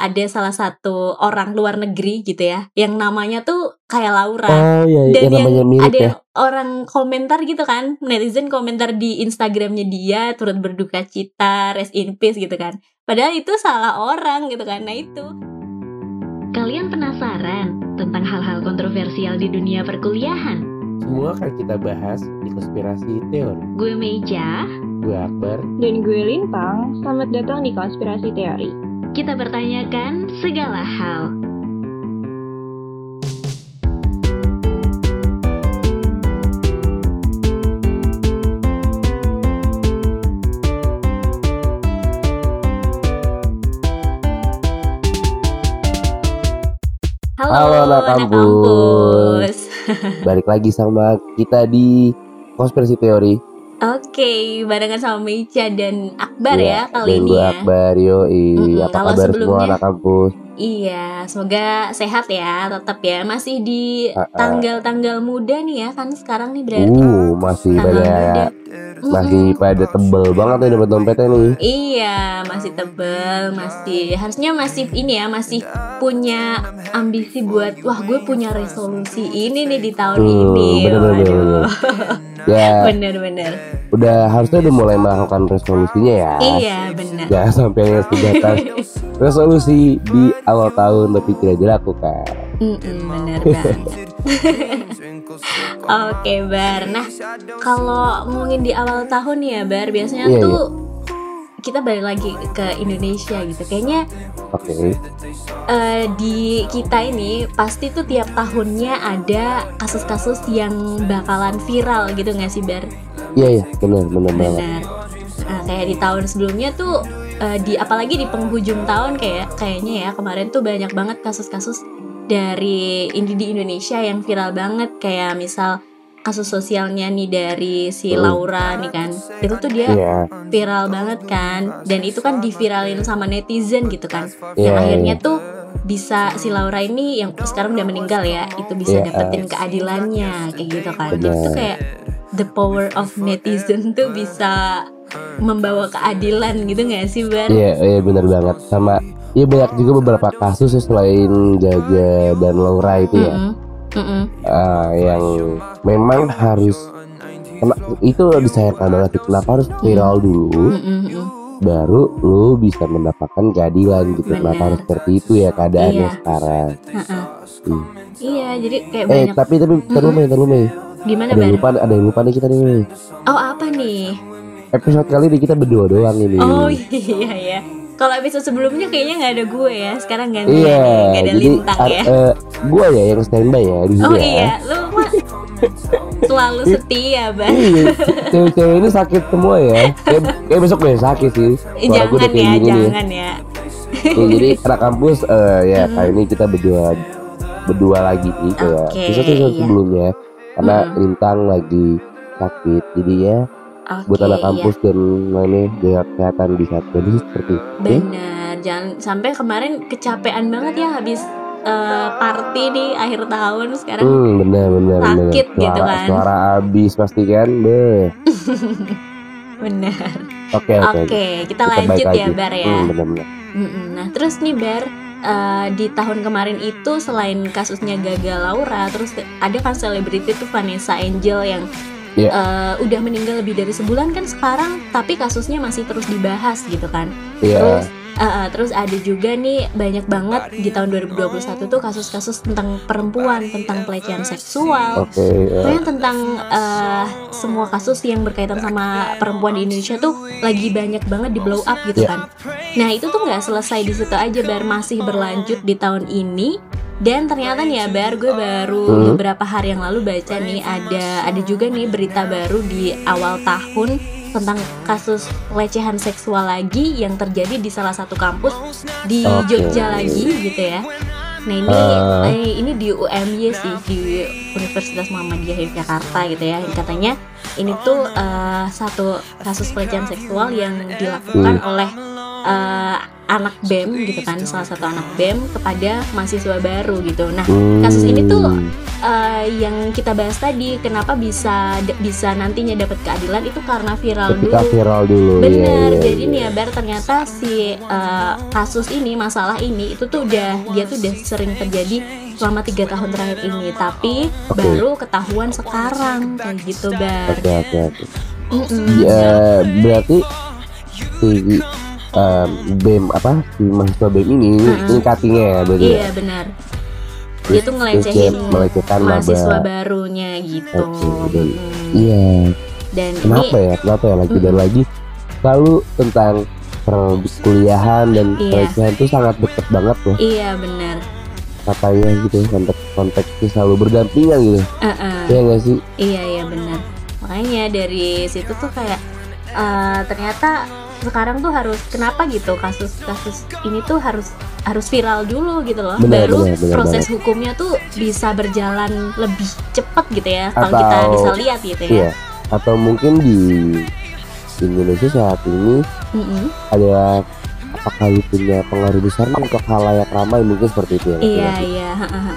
ada salah satu orang luar negeri gitu ya, yang namanya tuh kayak Laura. Oh iya, iya Dan yang yang namanya mirip ada ya. yang orang komentar gitu kan, netizen komentar di Instagramnya dia turut berduka cita, rest in peace gitu kan. Padahal itu salah orang gitu kan. Nah itu. Kalian penasaran tentang hal-hal kontroversial di dunia perkuliahan? Semua akan kita bahas di konspirasi teori. Gue Meja, Gue Akbar. Dan gue Lintang, selamat datang di Konspirasi Teori. Kita bertanyakan segala hal. Halo, Halo, anak kampus. kampus. Balik lagi sama kita di konspirasi teori. Oke, barengan sama Meja dan Akbar ya, kali dan ini ya. Akbar, yoi. Mm-mm, Apa kalau kabar semua anak kampus? Iya, semoga sehat ya, tetap ya. Masih di Ah, ah. tanggal-tanggal muda nih ya, kan sekarang nih berarti. Uh, masih muda. pada masih Mm-mm. pada tebel banget nih dompet dompetnya nih. Iya, masih tebel, masih harusnya masih ini ya, masih punya ambisi buat wah gue punya resolusi ini nih di tahun Hmm, ini. bener, bener, bener. Ya, Bener-bener. udah harusnya udah mulai melakukan resolusinya ya. Iya, bener. Jangan sampai yang sebatas resolusi di awal tahun tapi tidak dilakukan. Mm-mm, bener banget. Oke, Bar. Nah, kalau ngomongin di awal tahun ya, Bar, biasanya Iya, tuh kita balik lagi ke Indonesia gitu. Kayaknya Oke. eh, di kita ini pasti tuh tiap tahunnya ada kasus-kasus yang bakalan viral gitu nggak sih, Bar? Iya, iya, benar, benar banget. Benar. Nah, kayak di tahun sebelumnya tuh eh, di apalagi di penghujung tahun kayak kayaknya ya kemarin tuh banyak banget kasus-kasus dari ini di Indonesia yang viral banget kayak misal kasus sosialnya nih dari si Hmm. Laura nih kan. Itu tuh dia Iya, viral banget kan. Dan itu kan diviralin sama netizen gitu kan. Yang Iya, akhirnya tuh bisa si Laura ini yang sekarang udah meninggal ya itu bisa Iya, dapetin keadilannya kayak gitu kan. Jadi tuh kayak the power of netizen tuh bisa membawa keadilan gitu gak sih Bar? iya, iya benar banget. Sama Iya banyak juga beberapa kasus ya selain Jaga dan Laura itu ya, Mm-mm. Mm-mm. Ah, yang memang harus itu disayangkan banget. Kenapa harus viral dulu, Mm-mm, mm-mm. baru lu bisa mendapatkan keadilan gitu. Kenapa Benar. harus seperti itu ya keadaannya Iya. sekarang? Ha-ha. Hmm. Iya jadi kayak Eh banyak tapi tapi terus Mei, terus Mei. gimana Ada yang lupa, ada yang lupa nih kita nih. Oh apa nih? Episode kali ini kita berdua doang ini. Oh iya ya. Kalau episode sebelumnya kayaknya nggak ada gue ya. Sekarang gantian Iya, nih, nggak ada jadi lintang ya. eh, gua ya yang standby ya di sini Oh ya. iya, lu mah selalu setia, Bar. Iya, cewek-cewek ini sakit semua ya. Kayak, kayak besok gue sakit sih. Eh, Suara udah jangan ya, gini nih. jangan ya. Ya, jadi anak kampus eh, ya kali ini kita berdua berdua lagi nih kayak Oke, episode iya. sebelumnya karena Mm. Lintang lagi sakit. Jadi ya Oke, buat anak iya. kampus dan lainnya jaga kesehatan di saat kondisi seperti itu. Benar, jangan sampai kemarin kecapean banget ya habis eh, party di akhir tahun sekarang. Hmm, benar benar. Sakit gitu Suara- kan. Suara habis pasti kan. Beh. Benar. Oke Oke, oke. kita, balik lanjut ya, lagi. Bar ya. Hmm, benar benar. Nah, terus nih Bar, eh, di tahun kemarin itu selain kasusnya Gaga Laura, terus ada kan selebriti tuh Vanessa Angel yang Iya. eh, udah meninggal lebih dari sebulan kan sekarang, tapi kasusnya masih terus dibahas gitu kan. Iya. Terus eh, terus ada juga nih banyak banget di tahun 2021 tuh kasus-kasus tentang perempuan, tentang pelecehan seksual. Oke. ya. Pokoknya tentang eh, semua kasus yang berkaitan sama perempuan di Indonesia tuh lagi banyak banget di blow up gitu Iya. kan. Nah itu tuh nggak selesai di situ aja, Bar masih berlanjut di tahun ini. Dan ternyata nih ya Bar, gue baru Hmm. beberapa hari yang lalu baca nih ada ada juga nih berita baru di awal tahun tentang kasus pelecehan seksual lagi yang terjadi di salah satu kampus di Oke. Jogja lagi gitu ya. Nah ini Ah. eh, ini di UMY sih di Universitas Muhammadiyah Yogyakarta gitu ya. Yang katanya ini tuh eh, satu kasus pelecehan seksual yang dilakukan oleh eh, anak BEM gitu kan salah satu anak BEM kepada mahasiswa baru gitu nah Hmm. kasus ini tuh eh, yang kita bahas tadi kenapa bisa bisa nantinya dapat keadilan itu karena viral ketika dulu viral dulu iya, Bener, iya, jadi iya. nih ya Bar ternyata si eh, kasus ini, masalah ini itu tuh udah dia tuh udah sering terjadi selama tiga tahun terakhir ini, tapi Oke. baru ketahuan sekarang kayak gitu Bar. oke oke oke Mm-mm. ya berarti si BEM apa si mahasiswa BEM ini Mm-mm. ini cuttingnya ya berarti ya? Iya benar. Terus- Dia tuh ngelecehin melecehkan mahasiswa maba. barunya gitu. Oke, dan- Mm. iya Dan kenapa ini ya kenapa ya lagi dan lagi selalu tentang perkuliahan dan Iya. pelecehan itu sangat deket banget loh iya benar. katanya gitu konteks konteksnya selalu berdampingan gitu Uh-uh. ya nggak sih Iya iya benar. Makanya dari situ tuh kayak eh, ternyata sekarang tuh harus kenapa gitu kasus-kasus ini tuh harus harus viral dulu gitu loh. Benar, Baru benar, benar proses hukumnya tuh bisa berjalan lebih cepat gitu ya. Kalau kita bisa lihat gitu ya. iya atau mungkin di Indonesia saat ini Mm-mm. ada apakah lu punya pengaruh besar nih untuk halayak ramai mungkin seperti itu ya Iya sih? iya.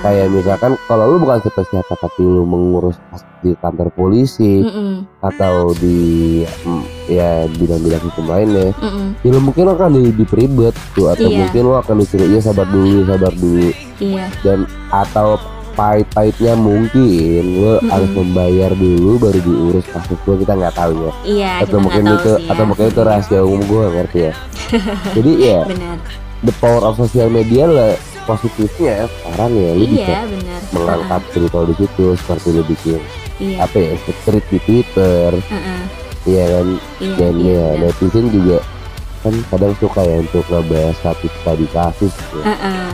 kayak misalkan kalau lu bukan siapa siapa tapi lu mengurus di kantor polisi Mm-mm. atau di mm, ya bidang-bidang hukum lainnya Mm-mm. ya lu mungkin lu akan di, diperibet tuh atau Iya. mungkin lu akan disuruh iya sabar dulu sabar dulu Iya. dan atau pahit-pahitnya mungkin lu Mm-mm. harus membayar dulu baru diurus kasus gua kita nggak tahu ya Iya. atau mungkin itu sih ya. atau mungkin itu rahasia umum nggak ngerti ya jadi ya Benar. the power of social media lah positifnya sekarang ya lu bisa Iya benar. mengangkat cerita di situ seperti lu bikin Iya. apa ya street di Twitter Ha-ha. iya kan Iya. dan iya, ya benar. netizen juga kan kadang suka ya untuk ngebahas statistika di kasus ya. Heeh.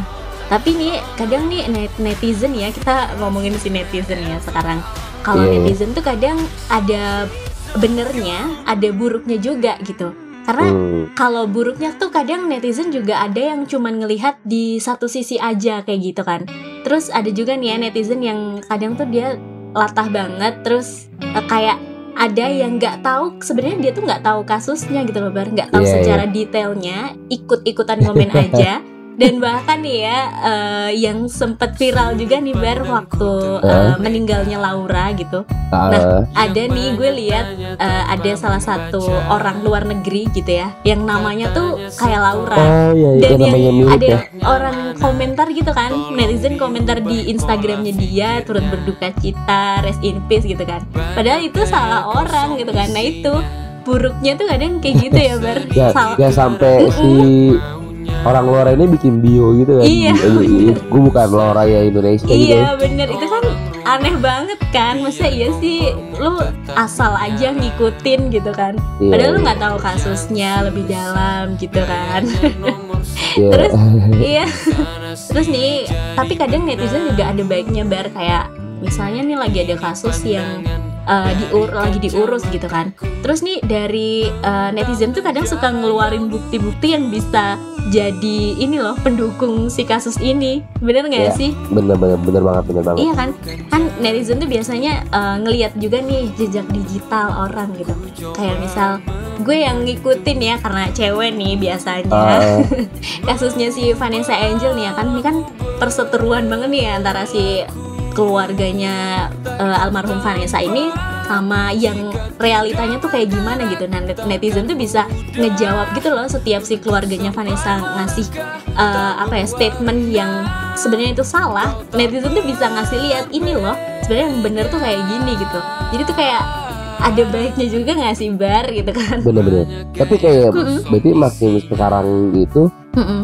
Tapi nih kadang nih net- netizen ya kita ngomongin si netizen ya sekarang. Kalau Iya, iya. netizen tuh kadang ada benernya, ada buruknya juga gitu. Karena Hmm, kalau buruknya tuh kadang netizen juga ada yang cuman ngelihat di satu sisi aja kayak gitu kan. Terus ada juga nih ya netizen yang kadang tuh dia latah banget terus eh, kayak ada yang nggak tahu sebenarnya dia tuh nggak tahu kasusnya gitu loh bar nggak tahu Iya, secara detailnya ikut-ikutan komen aja dan bahkan nih ya eh, yang sempet viral juga nih bar waktu eh, meninggalnya Laura gitu. Ah, ada nih gue lihat eh, ada salah satu orang luar negeri gitu ya yang namanya tuh kayak Laura. Oh iya iya dan namanya yang mirip ada ya. orang komentar gitu kan netizen komentar di Instagramnya dia turut berduka cita rest in peace gitu kan. Padahal itu salah orang gitu kan. Nah itu buruknya tuh kadang kayak gitu ya bar Salah- ya sampai si orang luar ini bikin bio gitu kan. Iya, gue bukan Laura ya Indonesia gitu Iya bener. Itu kan aneh banget kan. Masa iya sih lu asal aja ngikutin gitu kan. Iya, padahal lu iya. nggak tahu kasusnya lebih dalam gitu kan. Iya. terus iya. Terus nih tapi kadang netizen juga ada baiknya bar. Kayak misalnya nih lagi ada kasus yang eh, diur lagi diurus gitu kan. Terus nih dari eh, netizen tuh kadang suka ngeluarin bukti-bukti yang bisa jadi ini loh pendukung si kasus ini. Bener nggak Iya. sih? bener bener bener banget bener banget. Iya kan, kan netizen tuh biasanya eh, ngelihat juga nih jejak digital orang gitu. Kayak misal gue yang ngikutin ya karena cewek nih biasanya. Ah, kasusnya si Vanessa Angel nih ya kan? Ini kan perseteruan banget nih ya antara si keluarganya eh, almarhum Vanessa ini sama yang realitanya tuh kayak gimana gitu. Nah net- netizen tuh bisa ngejawab gitu loh setiap si keluarganya Vanessa ngasih eh, apa ya statement yang sebenarnya itu salah. Netizen tuh bisa ngasih lihat ini loh sebenarnya yang bener tuh kayak gini gitu. Jadi tuh kayak ada baiknya juga nggak sih bar gitu kan? bener bener tapi kayak Mm-mm. berarti makin sekarang gitu Mm-mm.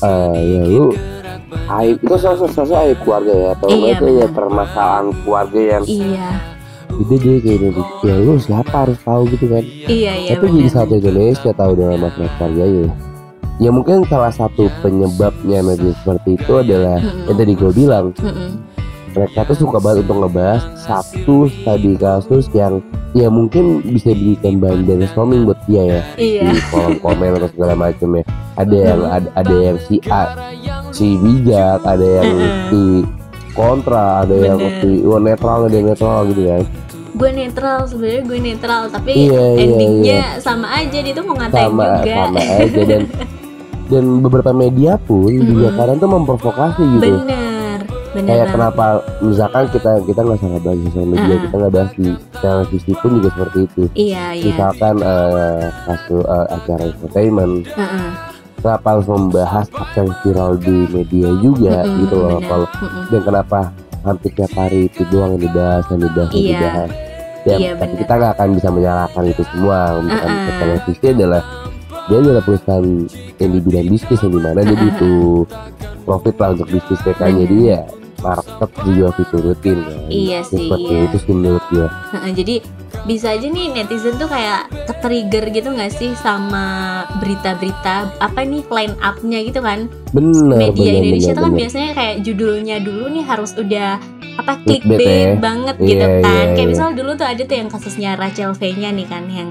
eh ya lu aib itu salah satu aib keluarga ya atau Iya, itu ya permasalahan keluarga yang Iya, itu dia kayak gitu ya lu siapa harus tahu gitu kan. Iya iya tapi jadi satu Indonesia tahu dengan masalah keluarganya ya mungkin salah satu penyebabnya media seperti itu adalah Mm-mm. yang tadi gue bilang. Mm-mm. mereka tuh suka banget untuk ngebahas satu tadi kasus yang ya mungkin bisa dijadikan bahan brainstorming buat dia ya. Iya, di kolom komen atau segala macam ya. Ada yang ada, ada yang si A si bijak ada yang Mm-mm. si kontra ada yang si wah, netral ada yang netral gitu kan gue netral sebenarnya gue netral tapi Iya, iya, endingnya sama aja dia tuh mau ngatain sama juga. sama aja dan dan beberapa media pun juga Mm-mm. kadang tuh memprovokasi gitu bener bener kayak banget. kenapa misalkan kita kita nggak salah bahas sosial media Uh-uh. kita nggak bahas di televisi pun juga seperti itu iya iya misalkan eh, kasus eh, acara entertainment Heeh. kenapa harus membahas apa yang viral di media juga Mm-mm, gitu loh kalau Mm-mm. dan kenapa hampir tiap hari itu doang yang dibahas yang dibahas yang Iya. dibahas ya Iya, tapi bener. kita nggak akan bisa menyalahkan itu semua misalkan Uh-uh. televisi adalah dia adalah perusahaan yang di bidang bisnis yang di mana dia Uh-uh. butuh profit lah untuk bisnis mereka jadi ya market juga diturutin kan Iya Ya, sih, seperti iya. itu sih menurut gue jadi bisa aja nih netizen tuh kayak ke-trigger gitu nggak sih sama berita-berita apa nih line up-nya gitu kan bener media bener, Indonesia bener, tuh kan bener. biasanya kayak judulnya dulu nih harus udah apa Clickbait ya. banget Iya, gitu kan iya, kayak iya. misal dulu tuh ada tuh yang kasusnya Rachel V-nya nih kan yang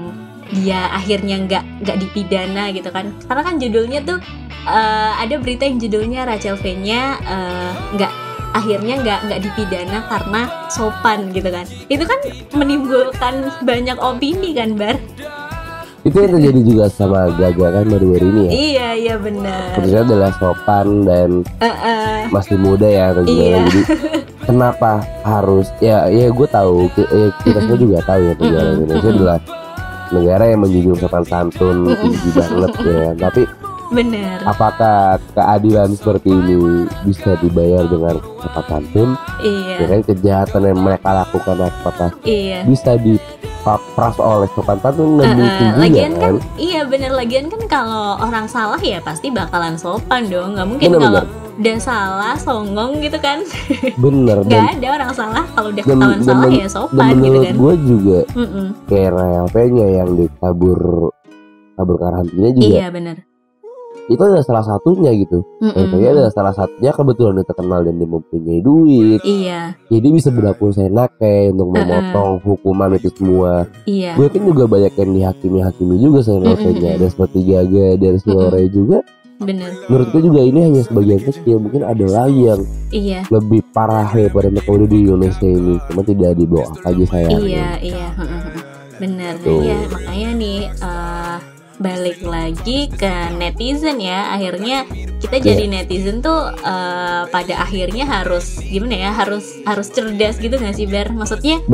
dia akhirnya nggak nggak dipidana gitu kan karena kan judulnya tuh eh, ada berita yang judulnya Rachel V-nya eh, nggak akhirnya nggak nggak dipidana karena sopan gitu kan. Itu kan menimbulkan banyak opini kan bar? Itu yang terjadi juga sama Gaga kan baru-baru ini ya? Iya iya benar. Ternyata adalah sopan dan Eh, eh, masih muda ya tentunya Iya. jadi kenapa harus ya ya gue tahu ya, kita semua juga tahu ya negara Indonesia adalah negara yang menjunjung sopan santun tinggi banget ya. Tapi benar apakah keadilan seperti ini bisa dibayar dengan santun? Ya iya kan kejahatan yang mereka lakukan apakah iya. bisa dipapras oleh sopan santun mungkin eh, juga lagian kan kan? iya bener. Lagian kan kalau orang salah ya pasti bakalan sopan dong. Nggak mungkin Bener, kalau udah salah songong gitu kan. Bener dan nggak ada orang salah. Kalau udah Dan- ketahuan dan salah men- ya dan sopan gitu menurut kan. gue juga Mm-mm. kayak RLP-nya yang dikabur kabur karantina juga iya bener itu adalah salah satunya gitu. Mm-mm. RLP adalah salah satunya kebetulan dia terkenal dan dia mempunyai duit. Iya. Jadi bisa berlaku seenaknya untuk memotong hukuman itu semua. Iya. Gue kan juga banyak yang dihakimi-hakimi juga Mm-mm, RLP-nya mm-mm. dan seperti Gaga dan si Mm-mm. Lore juga. Bener. Menurut gue juga ini hanya sebagian kecil. Mungkin ada lagi yang iya. lebih parah daripada mereka udah di Indonesia ini. Cuma tidak dibawa aja sayangnya iya iya. Bener. Tuh. iya makanya nih eh, balik lagi ke netizen ya. Akhirnya kita Iya. jadi netizen tuh eh, pada akhirnya harus gimana ya harus harus cerdas gitu nggak sih Ber? Maksudnya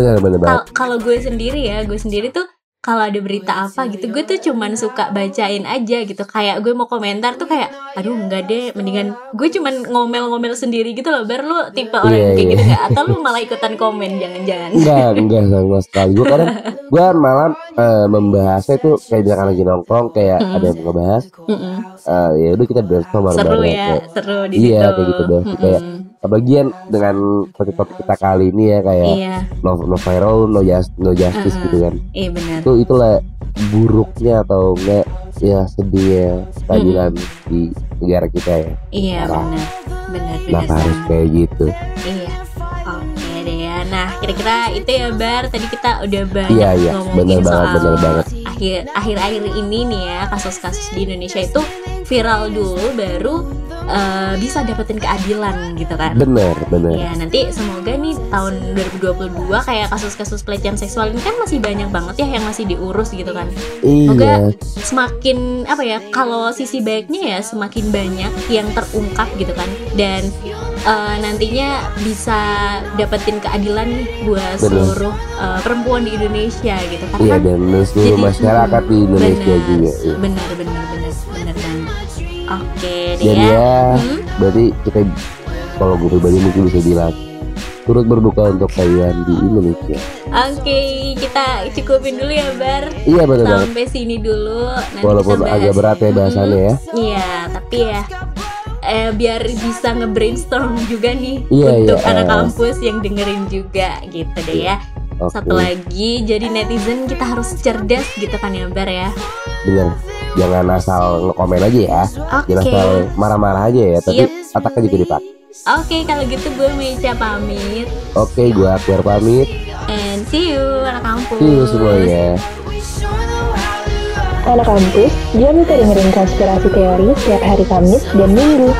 kalau gue sendiri ya gue sendiri tuh kalau ada berita apa gitu gue tuh cuman suka bacain aja gitu kayak gue mau komentar tuh kayak aduh enggak deh mendingan gue cuman ngomel-ngomel sendiri gitu loh ber lu tipe orang Iya, kayak iya. gitu nggak atau lu malah ikutan komen jangan-jangan Enggak, enggak sama sekali. Gue kadang gue malam eh, membahasnya itu kayak misalkan lagi nongkrong kayak Mm. ada yang mau ngebahas, Mm-mm. eh, ya udah kita brainstorm seru bareng-bareng ya kayak seru di Iya, situ kayak gitu deh. Mm-mm. Kayak bagian dengan topik-topik kita kali ini ya kayak iya no, no viral, no, just, no justice Mm-mm. gitu kan. iya benar Itu itulah buruknya atau enggak ya sedihnya keadilan di negara kita ya. iya benar benar benar harus kayak gitu? Iya. Kira-kira itu ya Bar. Tadi kita udah banyak Iya, iya. ngomongin Bener banget, soal bener banget. akhir akhir-akhir ini nih ya kasus-kasus di Indonesia itu viral dulu baru eh, bisa dapetin keadilan gitu kan. Bener, bener. Ya nanti semoga nih tahun 2022 kayak kasus-kasus pelecehan seksual ini kan masih banyak banget ya yang masih diurus gitu kan. Semoga Iya, semakin apa ya kalau sisi baiknya ya semakin banyak yang terungkap gitu kan dan eh, nantinya bisa dapetin keadilan nih buat Bener. seluruh eh, perempuan di Indonesia gitu iya kan dan seluruh jadi- masyarakat di Indonesia benar, juga. iya. benar benar benar benar banget oke deh Jadi ya ya, Hmm? berarti kita kalau gue pribadi mungkin bisa bilang turut berduka untuk keadilan di Indonesia. oke kita cukupin dulu ya bar Iya benar banget. sampai sini dulu nanti Walaupun bahas. agak berat ya bahasannya ya. Iya, tapi ya eh, biar bisa nge-brainstorm juga nih Iya, untuk iya, anak kampus yang dengerin juga gitu deh ya. Oke, Satu lagi, jadi netizen kita harus cerdas gitu kan ya Bar ya. benar. Jangan asal ngekomen aja ya. Oke. Jangan asal marah-marah aja ya. Tapi Yep. otaknya juga dipakai. Oke, kalau gitu gue Meja pamit Oke, gue Akbar pamit. and see you anak kampus. See you semuanya. Anak kampus, jangan lupa dengerin konspirasi teori setiap hari Kamis dan Minggu.